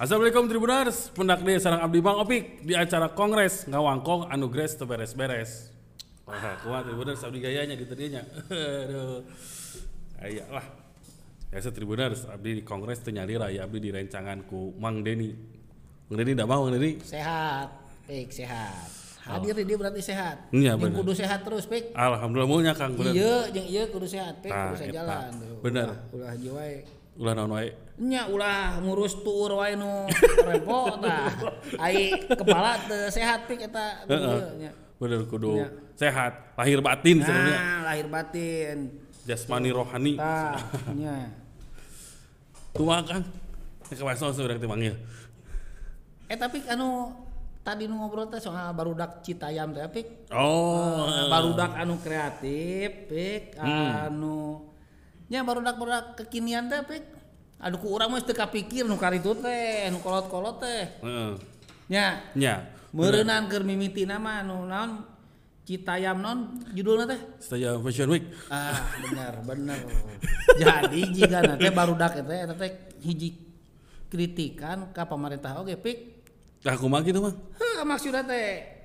Assalamualaikum Tribuners, pundak deh sarang Abdi Bang Opik di acara Kongres ngawangkong anu gres teu beres-beres. Wah, kumaha Tribuners abdi gayanya di tadinya. Aduh. Aya lah. Biasa Tribuners abdi di Kongres teu nyali raya abdi di rencangan ku Mang Deni. Mang Deni da mau Mang Deni? Sehat, Pik, sehat. Hadir di dia berarti sehat. Oh. Iya, bener. kudu sehat terus, Pik. Alhamdulillah mulnya Kang. Iya, jeung ieu kudu sehat, Pik, Tah, kudu eta. jalan. Bener. Ulah, wae. Ulah naon wae. Nya ulah ngurus tuur wae nu repot tah. Ai kepala teu sehat Pik eta Heeh. Bener kudu sehat, lahir batin sebenarnya. Nah, lahir batin. Jasmani rohani. Tah, nya. Kumaha Kang? Kewaso sebenarnya teh manggil. Eh tapi anu tadi nu ngobrol teh soal barudak Citayam teh Pik. Oh, Eh, barudak anu kreatif pik Hmm. anu nya barudak-barudak kekinian teh pik aduh ku urang mah teu kapikir nu karitu teh nu kolot-kolot teh Heeh. nya Nya. meureunan keur mimiti nama naon Citayam non judulna teh Saya Fashion Week. ah bener bener jadi jika nanti barudak teh eta teh hiji kritikan ka pemerintah oge pik Nah, kumaha gitu mah? heuh maksudna teh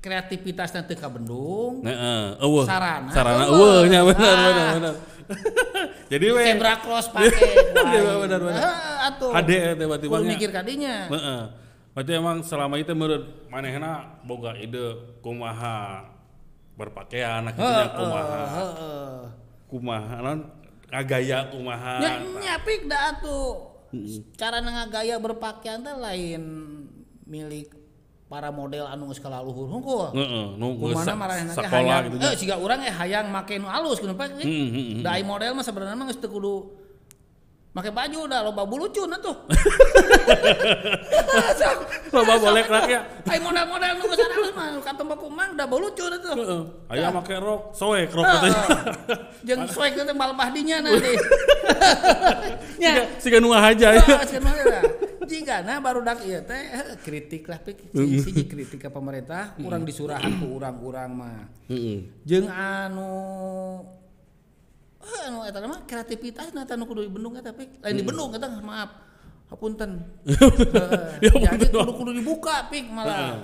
kreativitas nanti ka Bandung Heeh, eueuh. Sarana. Sarana eueuh nya benar Ah. benar benar. Jadi we zebra cross pake Iya, benar, benar. atuh Bang, ya? mikir kadinya Heeh. Berarti emang selama itu menurut manehna boga ide kumaha berpakaian nah Heeh, kitu nya kumaha heeh. kumaha non ngagaya kumaha. nya nyapik da atuh cara ngagaya berpakaian teh lain milik para model anu geus kalaluhur hungkul nu sa- marahna teh sakola hayang gitu eh siga urang eh hayang make nu alus pak Hmm, hmm, hmm. da ai model mah sebenarnya mah geus kudu make baju udah loba bulucun atuh Loba boleh ya. ai model-model nu geus alus mah nu katempo kumang udah bulucun atuh Heeh. Aya make rok, soek rok katanya. jeung swag teh balbah dinya na deh nya Siga nu aja ya. Ah, sekarang lah. Jika nah baru dak ieu teh eh, kritik lah pik si, si kritik ke pemerintah kurang disurahan ku urang-urang mah. Jeung anu eh, anu eta mah kreativitas na anu kudu di Bandung eta pik. Lain di Bandung eta maaf. Hapunten. Ya, Jadi kudu kudu dibuka pik malah.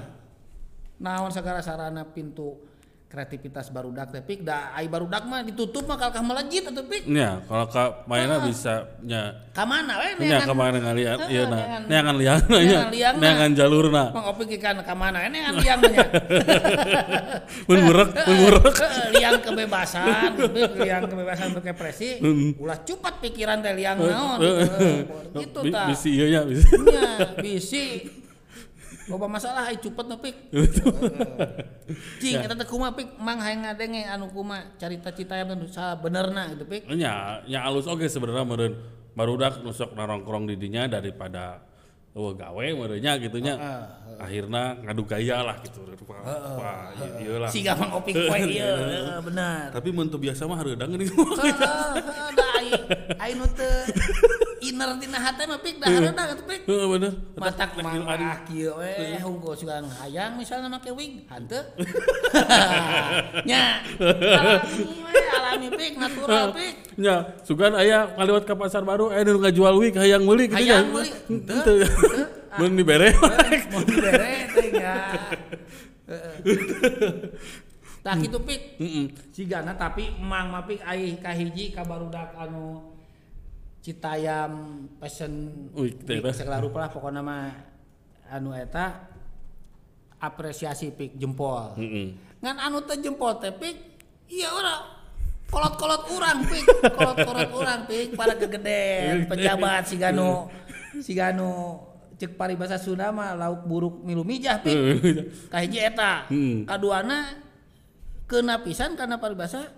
Naon sagala sarana pintu kreativitas barudak teh pik da ai barudak mah ditutup mah kalkah melejit atuh pik. Nya, kalau ka mainnya bisa nya Ka mana we nya kemarin ngaliat Heeh, ieu na. neangan- Neangan liang nya. liangna. Neangan jalurna. Mang opik ikan ke mana ini kan liang banyak. Mun ngurek, mun ngurek. liang kebebasan, liang kebebasan berekspresi. Ulah cepat pikiran teh liang naon. Gitu ta. Bisi ieu nya bisi. Nya, bisi. Loba masalah ai cepet no pik. Cing eta teh kumaha pik mang hayang ngadenge anu kumaha carita citayam teh salah benerna gitu pik. Nya, nya alus oge sebenarnya meureun barudak nusok narongkrong di dinya daripada eueuh gawe meureunnya gitu nya. Akhirna ngadu gaya lah gitu. Wah, ieu- ieu lah. Siga mang opik poe ieu heeh, bener. Tapi mun teu biasa mah hareudeung geuning. Heeh, heeh, da ai ai nu teu inner tina hate mah pik da hareuda atuh pik. Heeh bener. Matak mah kieu we hungkul sugan hayang misalnya make wig hanteu. Nya. Alami pik natural pik. Nya, sugan aya ngaliwat ka pasar baru aya nu ngajual wig hayang meuli gitu Hayang nya. meuli. Henteu. Mun dibere. Mau dibere teh nya. Tah kitu pik. Heeh. Sigana tapi emang mah pik ai kahiji ka barudak anu Citayam tah. segala rupa lah pokoknya mah anu eta apresiasi pik jempol. Heeh. Ngan anu teh jempol teh pik iya ora kolot-kolot urang pik, kolot-kolot urang pik para kegedean pejabat si ganu si ganu cek paribasa Sunda mah lauk buruk milu mijah pik. Kahiji eta. Hmm. Kaduana keuna pisan karena paribasa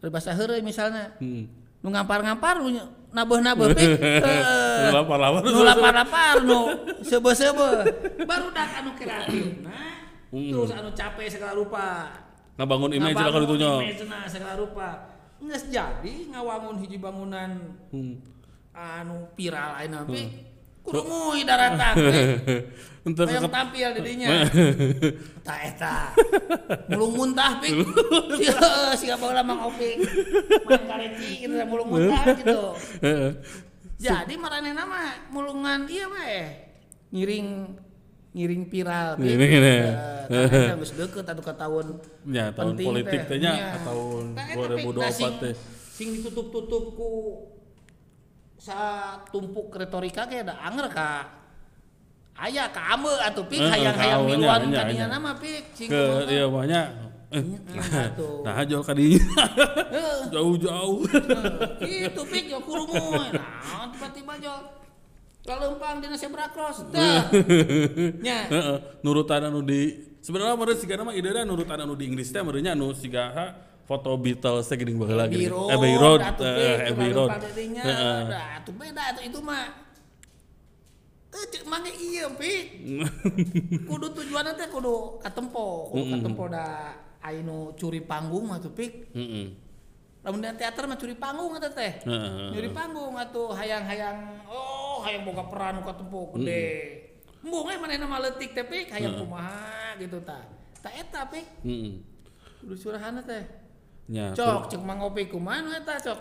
paribasa heureuy misalnya. Heeh. Nu ngampar-ngampar nu nabeuh-nabeuh pik. Heeh. Nu lapar-lapar. nu lapar-lapar nu sebe-sebe barudak anu kreatif nah terus anu capek segala rupa Ngabangun image lah kalau ditunya. image-na segala rupa nggak jadi ngawangun hiji bangunan Hmm. anu viral ayeuna tapi kudu muy daratan. Entar Yang tampil di dinya. Eta. Mulung muntah pik. Sia siga baheula Mang Opik. Main kaleci gitu mulung muntah gitu. Jadi marane nama mulungan iya we. Ngiring ngiring viral. Pik. Eh, Karena geus deukeut atuh ka tahun Ya, tahun politik teh. nya Nya. tahun Nah, eta, Pik, 2024 nah, teh. Sing ditutup-tutup ku sa tumpuk retorika ge da anger ka aya ka ame atuh pik Heeh, hayang-hayang ka ame nya, miluan nya, kadinya nya. nama pik Ke iya banyak. Eh, atuh. nah jual kadinya jauh-jauh. Gitu pik yo kurumu. Nah, tiba-tiba jo kalempang dina zebra cross. Dah. Nya. Nurutan anu di sebenarnya meureun sigana mah idena nurutan anu di Inggris teh nya anu sigaha foto Beatles teh geuning baheula Abbey. Road, Abbey Road, atuh, eh, beda atuh itu mah. Eh, cek mangga iya, Pik. kudu tujuanna teh kudu katempo, kudu katempo da anu curi panggung mah tuh, Pik. Lamun di teater mah curi panggung eta teh. Heeh. Curi panggung atuh hayang-hayang oh hayang boga peran katempo gede. Embung eh manehna mah leutik teh Pik, hayang kumaha gitu tah. Tah eta Pik, Heeh. kudu surahana teh. Nya. Cok, cek mangopi kumaha nu eta cok.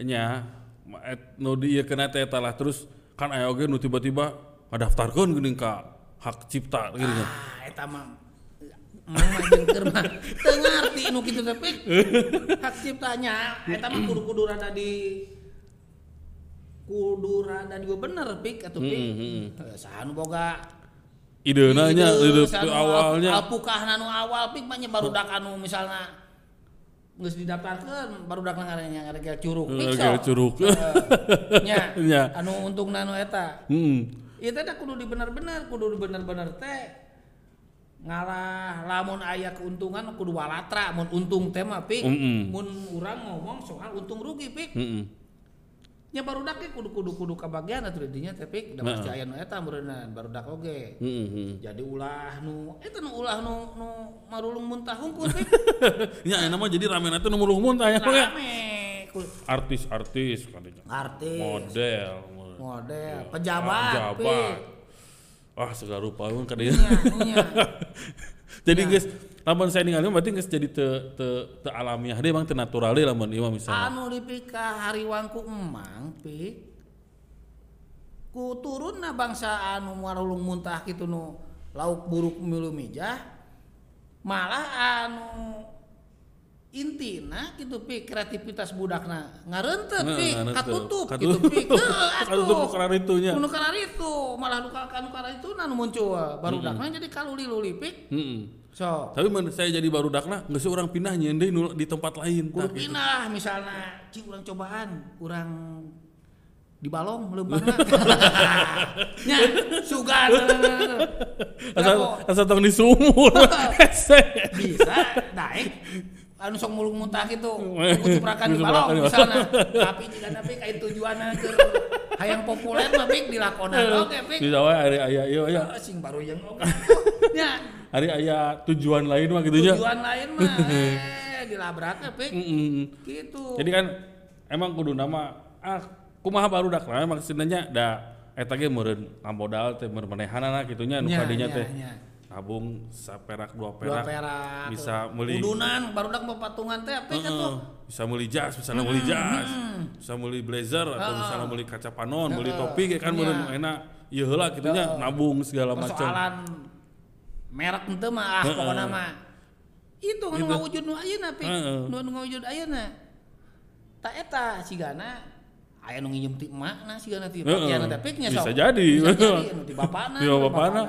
nya nu di ieu kena teh eta lah terus kan aya oge nu tiba-tiba ngadaftarkeun geuning ka hak cipta gitu kan. Ah, eta mah Mama jeung keur mah teu ngarti nu kitu teh. Hak ciptanya eta mah kudu-kudu rada di kudu rada juga bener Pik atuh Pik. Heeh, heeh. Eh, Saha nu boga ide Ide, anu awalnya. Alpukah nu awal pik banyak barudak anu misalnya geus didaftarkeun barudak ngarannya ngarannya curug Eh, pik kayak curug. Eh, nya Nya. anu untungna nu eta Heeh. ieu teh kudu dibener-bener kudu bener-bener teh ngalah lamun aya keuntungan kudu walatra mun untung teh mah pik mun urang ngomong soal untung rugi pik. Nya barudak ge kudu kudu kudu kabagian atuh dinya teh pik da Heeh. pasti aya nu eta meureunna barudak oge jadi ulah nu eta nu ulah nu nu marulung muntah hungkul pik Nya aya mah jadi ramena teh nu mulung muntah ya. rame Ku- Artis-artis katanya. artis Model. model Iya. pejabat, Pejabat. pik Wah, segala rupa pun nya. Jadi guys, lamun saya ningali berarti geus jadi te te te alamiah deh bang, te natural deh lamun ieu mah misalnya. anu dipika hariwangku emang pik ku turunna bangsa anu marulung muntah gitu nu lauk buruk milu mijah malah anu intina gitu pik kreativitas budakna ngarentep Heeh, pik ngarentep. katutup Katutup. gitu Heeh, Katutup ku kararitunya. Kuno karar itu malah nu karar itu nanu muncul barudakna jadi kaluli-luli pik Heeh. So. Tapi mun saya jadi barudakna geus orang pindah nyeun deui nu di tempat lain. kudu tah, gitu. pindah misalnya cing urang cobaan urang di balong leumpangna nya sugan. Asal asal tong di sumur. Bisa daek. Anu sok mulung muntah gitu kuciprakan di balong misalnya. Tapi jika napi kain tujuanna ke hayang populer mah pik dilakonan oke pik Di Jawa hari aya ieu aya. Ah, sing baru yang oke. Nya Hari aya tujuan lain mah gitu tujuan lain mah. Eh dilabraknya pik. Heeh. gitu. Jadi kan emang kudu nama ah kumaha barudak lah maksudnya da eta ge meureun ngamodal teh meureun manehanana kitu nya nu Nya, kadinya nya, teh. nya. Nabung saperak dua dua perak. perak. bisa meuli kudunan barudak patungan teh apa tuh bisa meuli jas, misalnya meuli jas, bisa meuli blazer atau misalnya meuli kaca panon, meuli topi kayak kan Iya. meureun enak. Ieu heula kitu nya nabung segala macam. persoalan merek ente mah ah Heeh. pokoknya mah itu nu ngawujud nu ayeuna pi Heeh. nu nu ngawujud ayeuna tak eta sigana aya nu nginjem ti emakna sigana ti pakaian teh piknya Bisa sok. jadi. bisa jadi nu ti bapana Ti bapana.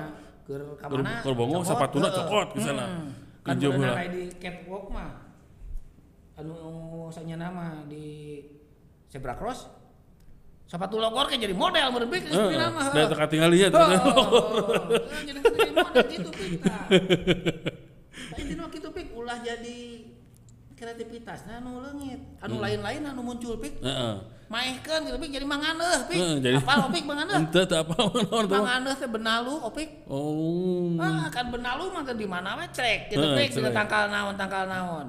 keur ka mana keur bongo sapatuna cokot misalna. Hmm. kan heula. aya di catwalk mah anu sanya nama di zebra cross sepatu logor kayak jadi model meureun pik Heeh. sepina mah Da teu katingal lihat. Oh, jadi jadi model gitu kita. Tapi di gitu pik ulah jadi kreativitas nah anu leungit anu lain-lain anu muncul pik Heeh. maehkeun gitu pik jadi manganeuh pik Heeh, jadi- apa opik manganeuh Ente teu apa naon teh. manganeuh teh benalu opik Oh. ah kan benalu mah di mana we trek gitu Heeh, pik trek. tangkal naon tangkal naon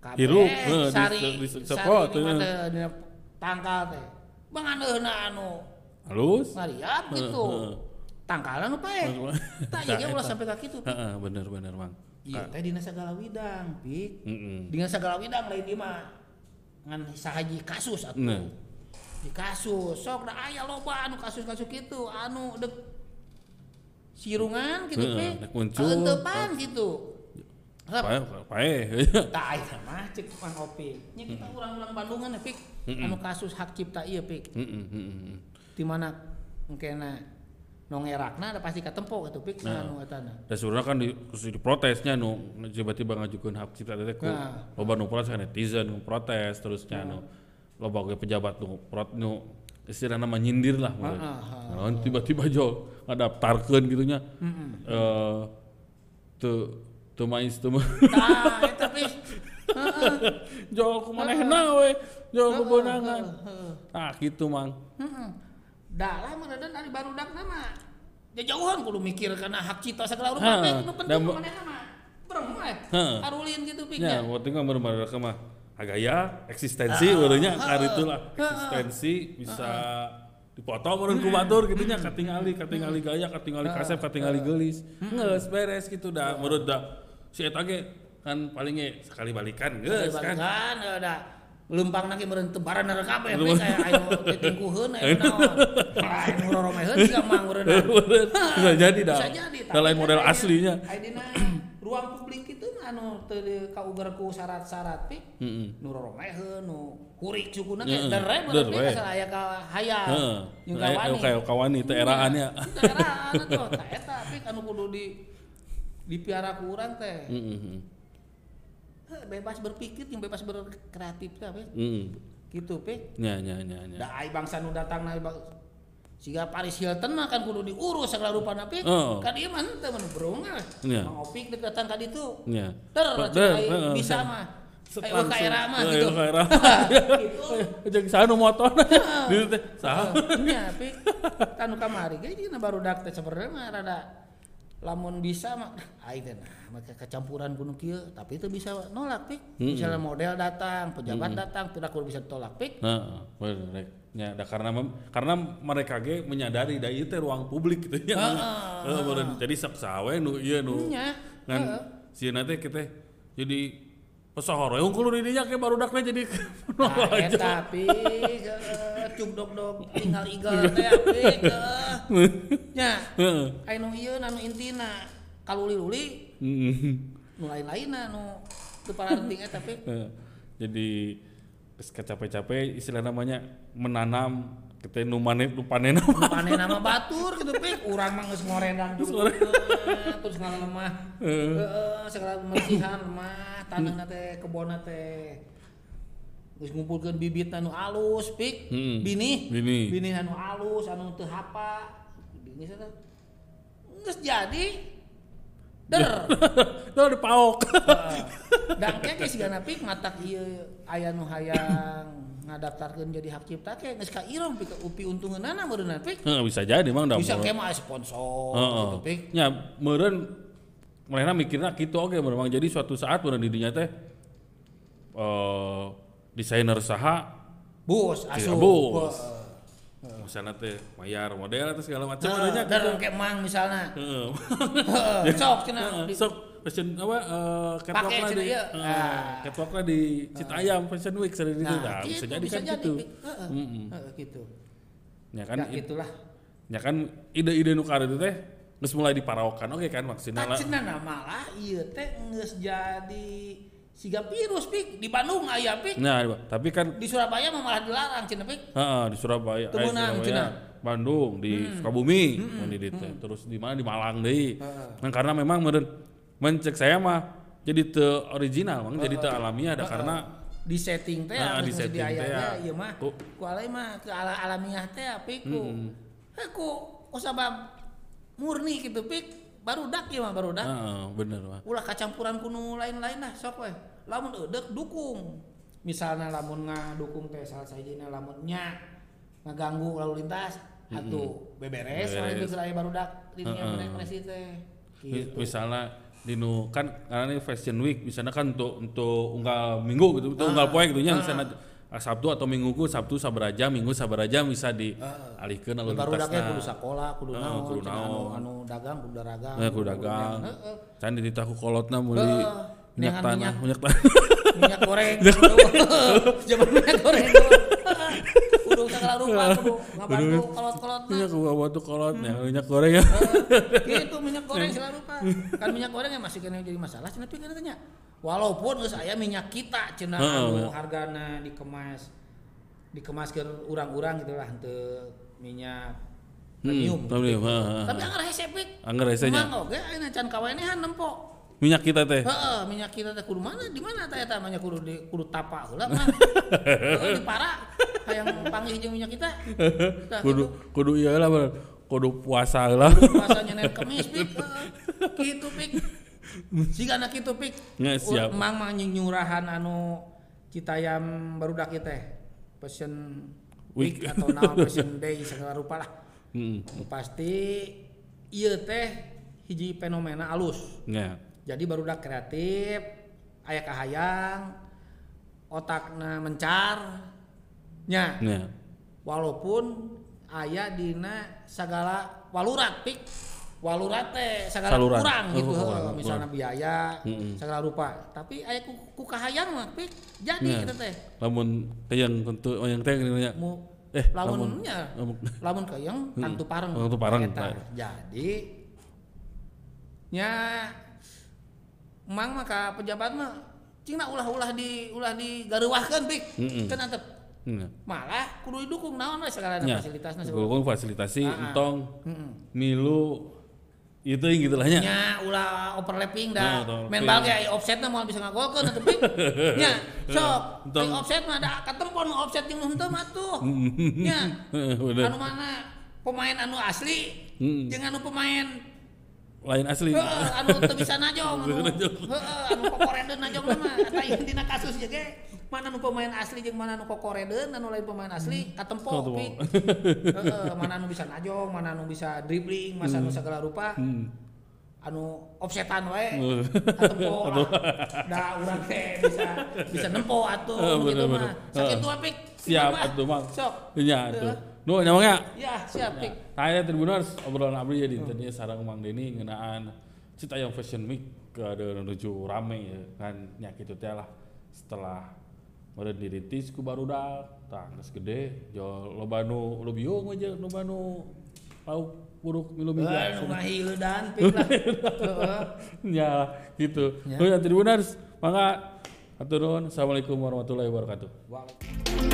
Kabeh Hirup, di- sari di- di sepot, dina tangkal teh manganeuhna anu. Halus. ngariap gitu. tangkalan nu paeh tak jadi ulah eta. sampai ka kitu Heeh, bener bener, Mang. iya teh dina sagala widang pik. Dengan segala widang lain di mah. Ngan sahaji kasus atuh. Nah. di kasus. Sok da aya loba anu kasus-kasus gitu anu dek sirungan gitu dek muncul. Kaentepan gitu pae pae tak mah cek Mang Opi nya kita urang-urang Bandungan ya pik anu kasus hak cipta ieu pik Heeh, heeh. di mana engkena nongerakna ada pasti katempo gitu pik Nah. anu etana Dan sebenarnya kan di, protesnya nu tiba-tiba ngajukeun hak cipta teh ku Nah. loba nu protes kan netizen nu protes terusnya nu loba ge pejabat nu prot nu istilahna mah nyindir lah Ah, mulai. ah, Nah, tiba-tiba jo ngadaptarkeun gitunya. Eh teu teu mais teu mah. tah eta pik Jo kumanehna we, jo kebenangan. Ah gitu mang. Heeh. Da lah dan dari barudak nama. Jauhan kudu mikir karena hak cipta segala Heeh. nu penting mana mah. Berem we. Heeh. Arulin gitu Ya, piknya. penting kan bener-bener mah agaya eksistensi urangnya kar itulah eksistensi bisa dipotong meureun ku batur gitu nya katingali katingali gaya katingali kasep katingali geulis geus beres gitu dah menurut dah si eta ge kan palingnya sekali balikan geus kan Kan ada lempang naki meureun tebaran nara kabeh we kayak aya tingkuheun aya naon. Lain ngororomeheun juga mang meureun. Bisa jadi dah Bisa jadi. Dah lain model aslinya Aya dina ruang publik itu anu teu kauger ku syarat-syarat. Heeh. nu roromeheun nu kurik sukuna Heeh, ge der meureun we. we asal aya ka hayal. Heeh. Kayak kawani. kayak kawani teh eraannya. Daerah tuh, tak eta pik anu kudu di dipiara ku urang teh. Heeh. Heh, Bebas berpikir yang bebas berkreatif teh pik. Heeh. Gitu pik. Nya nya nya nya. Da ai bangsa nu datang na Siga Paris Hilton mah kan kudu diurus segala rupana pik. Heeh. Kan ieu mah teu mun berung mah. Iya. Mang Opik datang. Der, Der, cek ai heeh. bisa mah. Ayo ka era mah Ayo gitu. ka era. Gitu. Jeung sanu motor. Ditu teh saha? Nya pik. Kan kamari ge dina barudak teh sebenarnya mah rada lamun bisa mah nah maka kecampuran kuno kieu tapi itu bisa nolak pik. Misalnya model datang, pejabat datang, tidak kudu bisa tolak pik. Nah. Ya, da karena mem- karena mereka ge menyadari da ieu teh ruang publik gitu ya. Heeh, meureun jadi sok sawe nu ieu nu. Nya. Ngan sieuna teh kita jadi pesohor we unggul di dinya ke barudakna jadi Nah, eta pik cuk dog dog tinggal igal teh. Nya. Heeh. Anu ieu anu intina kaluli-luli Hmm. nu lain-lainna nu teu paranting eta pik. Heeh. Jadi geus capek-capek istilah namanya menanam kita nu mane nu panenna panen nama batur gitu pik urang mah geus ngorendan dulu terus ngalemah heeh segala pembersihan lemah tanahna teh kebonna teh geus ngumpulkeun bibit anu alus pik Hmm. bini Bini. bini anu alus anu teu hapa sana. Geus jadi. Der. Tuh dipaok. dan keke sigana pik matak ieu aya nu hayang ngadaftarkeun jadi hak cipta ke geus ka irong pik. Upi untungeunana meureunna pik. Heeh, bisa jadi mang da bisa mau- kayak mah sponsor gitu pik. Ya, meureun mereka mikirnya gitu oke memang jadi suatu saat meureun di dinya teh eh desainer saha Iya, asuh bus. Misalnya teh mayar model atau segala macam. Adanya dan kayak mang misalnya. Heeh. Sok cenah sok fashion apa eh catwalk lah di eh, Ah. catwalk lah di Citayam Fashion Week sering itu nah nah, gitu, bisa jadi. kan gitu. Heeh, heeh, gitu. Ya kan ya gitulah. ya kan ide-ide nu itu teh geus mulai diparaokan oke kan maksudnya lah. Kacena malah ieu teh geus jadi siga virus pik di Bandung aya pik. Nah tapi kan di Surabaya malah dilarang cenah pik. Heeh, di Surabaya, eh, Surabaya, cenah. Bandung, di Sukabumi, mun di ditu. terus di mana di Malang deui. Nah, karena memang meureun mencek saya mah jadi teu original, mang jadi teu alamiah ada karena di setting teh Nah, di setting teh, ya. ieu mah. Ku- ku alay mah ke ala alamiah teh pik ku heh ku ku sabab murni gitu pik barudak ieu mah barudak heeh, bener mah. ulah kacampuran kuno lain-lain lah sok we. Lamun eudek dukung. Misalnya lamun ngadukung teh salah sajina lamun nya ngaganggu lalu lintas atuh beberes Beberes. lain geus aya barudak di meneh si teh. Gitu. Misalnya dinu kan karena ini fashion week misalnya kan untuk untuk unggal minggu gitu untuk unggal poe gitu nya misalnya ah, Sabtu atau Minggu ku Sabtu sabaraja Minggu sabaraja bisa dialihkeun lalu barudaknya kudu sekolah kudu Heeh, naon kudu anu naon. anu dagang kudu dagang. Ya, kudu dagang. Can di tahu kolotna Heeh. minyak tanah, minyak. minyak tanah. minyak goreng. Zaman minyak goreng. Kudu segala rupa kudu ngabantu kolot-kolotna. Minyak gua tuh kolot ya minyak goreng. Ya gitu minyak goreng segala rupa kan minyak goreng yang masih kena jadi masalah cenah tapi tanya walaupun geus aya minyak kita cenah Heeh, anu bener. hargana dikemas dikemas ke urang-urang gitu lah untuk minyak premium Hmm, premium, heeh. tapi anggar hese pik Anggar hese nya. Emang oge ayeuna can kawenehan nempo minyak kita teh Heeh, minyak kita teh kudu mana? Di mana teh eta minyak kudu di kudu tapa heula mah. Di para hayang panggih jeung minyak kita. Tah, kudu kudu iya lah kudu puasa lah puasanya nen kemis pik. Heeh. Kitu pik. Sigana kitu pik. Nggak, siap. Mang mah nyurahan anu Citayam barudak ieu teh. Fashion week Week. atau naon fashion day segala rupa lah. Pasti ieu teh hiji fenomena alus. ya jadi barudak kreatif aya kahayang otakna mencar nya ya walaupun aya dina segala walurat pik walurat teh segala Saluran. kurang gitu Oh, heuh. kurang, misalnya biaya Mm-mm. segala rupa tapi aya ku, ku kahayang mah pik jadi Ya. kita teh lamun yang tentu oh, yang teh mu eh lamun nya lamun lamun kayang Hmm. tantu pareng Tantu pareng, jadi nya mang maka pejabat mah cina ulah-ulah di ulah digareuwahkeun pik Mm-mm. kan antep ya malah kudu didukung naon segala ya fasilitasna Gulung fasilitasi Ah, ah. entong Heeh. milu itu yang gitu lah nya. Nya ulah overlapping Nah, dah overlapping. main bal ge aya offsetna moal bisa ngagolkeun atuh pik nya sok. Entong. di offset mah da katempon offset jeung nu henteu mah tuh. Nya anu mana? Pemain anu asli. Jeung anu pemain lain asli Heeh, anu teu bisa najong anu. Heeh, anu kokoredeun najong mah eta intina kasus ge ge. Mana anu pemain asli jeung mana anu kokoredeun anu lain pemain asli katempo Katempo. pi. Heeh, mana anu bisa najong, mana anu bisa dribbling, masa anu segala rupa. Hmm. Anu offsetan wae. Hmm. Katempo. Da urang teh bisa bisa nempo atuh gitu mah. Sakitu apik. siap atuh mang Sok. nya atuh Heeh. nu nyamangnya Ya, siap pik. Saya Tribuners obrolan abdi ya di tadi sarang Mang Deni ngeunaan Cita yang Fashion Week ke ada menuju rame ya kan nya kitu teh lah setelah meureun dirintis ku barudak tah geus gede jual loba nu lu biung aja loba nu lauk buruk milu milu Wah, nu ngahileudan pik lah. Ya gitu Ya. oh ya Tribuners mangga atur nuhun assalamualaikum warahmatullahi wabarakatuh Waalaikumsalam.